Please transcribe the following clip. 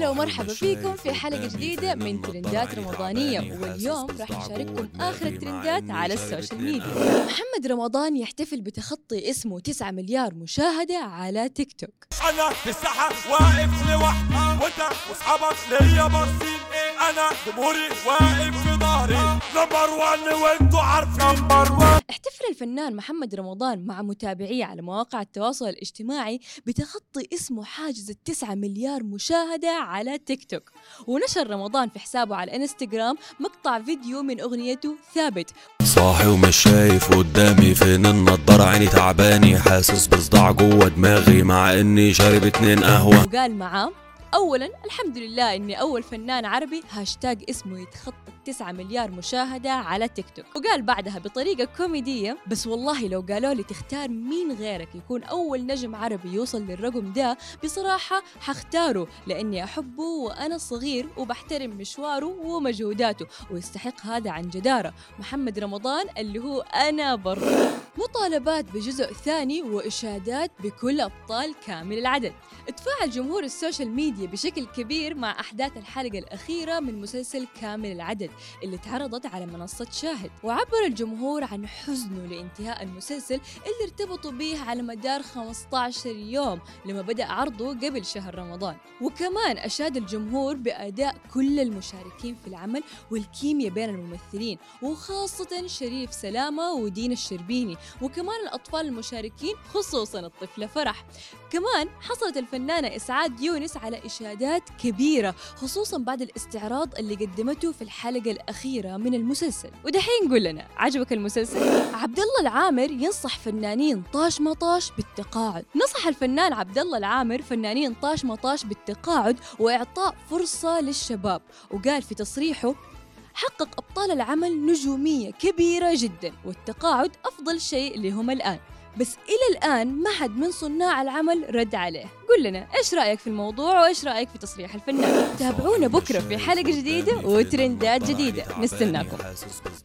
هلا ومرحبا فيكم في حلقة جديدة من ترندات رمضانية. واليوم راح نشارككم آخر الترندات على ال social media. محمد رمضان يحتفل بتخطي اسمه 9 مليار مشاهدة على تيك توك. أنا في الساحه واقف لوحدي وأنت وأصحابك ليا باصين. أنا؟ جمهوري واقف في ظهري. number 1 وانتوا عارفين. number 1 احتفل الفنان محمد رمضان مع متابعيه على مواقع التواصل الاجتماعي بتخطي اسمه حاجز التسعة مليار مشاهدة على تيك توك. ونشر رمضان في حسابه على الانستغرام مقطع فيديو من أغنيته ثابت. صاحي ومش شايف قدامي فين النضارة؟ عيني تعباني حاسس بصداع جوه دماغي مع إني شارب اتنين قهوة. وقال معاه اولا الحمد لله إني أول فنان عربي هاشتاج اسمه يتخطى 9 مليار مشاهدة على تيك توك. وقال بعدها بطريقة كوميدية بس والله لو قالوا لي تختار مين غيرك يكون أول نجم عربي يوصل للرقم ده بصراحة حختاره لأني أحبه وأنا صغير وبحترم مشواره ومجهوداته ويستحق هذا عن جدارة. محمد رمضان اللي هو أنا برضه مطالبات بجزء ثاني وإشادات بكل أبطال كامل العدد. تفاعل جمهور السوشيال ميديا بشكل كبير مع أحداث الحلقة الأخيرة من مسلسل كامل العدد اللي اتعرضت على منصة شاهد. وعبر الجمهور عن حزنه لانتهاء المسلسل اللي ارتبطوا به على مدار 15 يوم لما بدأ عرضه قبل شهر رمضان. وكمان أشاد الجمهور بأداء كل المشاركين في العمل والكيمياء بين الممثلين وخاصة شريف سلامة ودين الشربيني. وكمان الأطفال المشاركين خصوصا الطفلة فرح. كمان حصلت الفنانة إسعاد يونس على إشادات كبيرة خصوصا بعد الاستعراض اللي قدمته في الحلقة الأخيرة من المسلسل. ودحين قول لنا عجبك المسلسل؟ عبد الله العامر ينصح فنانين طاش مطاش بالتقاعد. نصح الفنان عبد الله العامر فنانين طاش مطاش بالتقاعد وإعطاء فرصة للشباب. وقال في تصريحه حقق أبطال العمل نجومية كبيرة جدا والتقاعد أفضل شيء لهم الآن. بس إلى الآن ما حد من صناع العمل رد عليه. قل لنا إيش رأيك في الموضوع وإيش رأيك في تصريح الفنان؟ تابعونا بكرة في حلقة جديدة وترندات جديدة. نستناكم.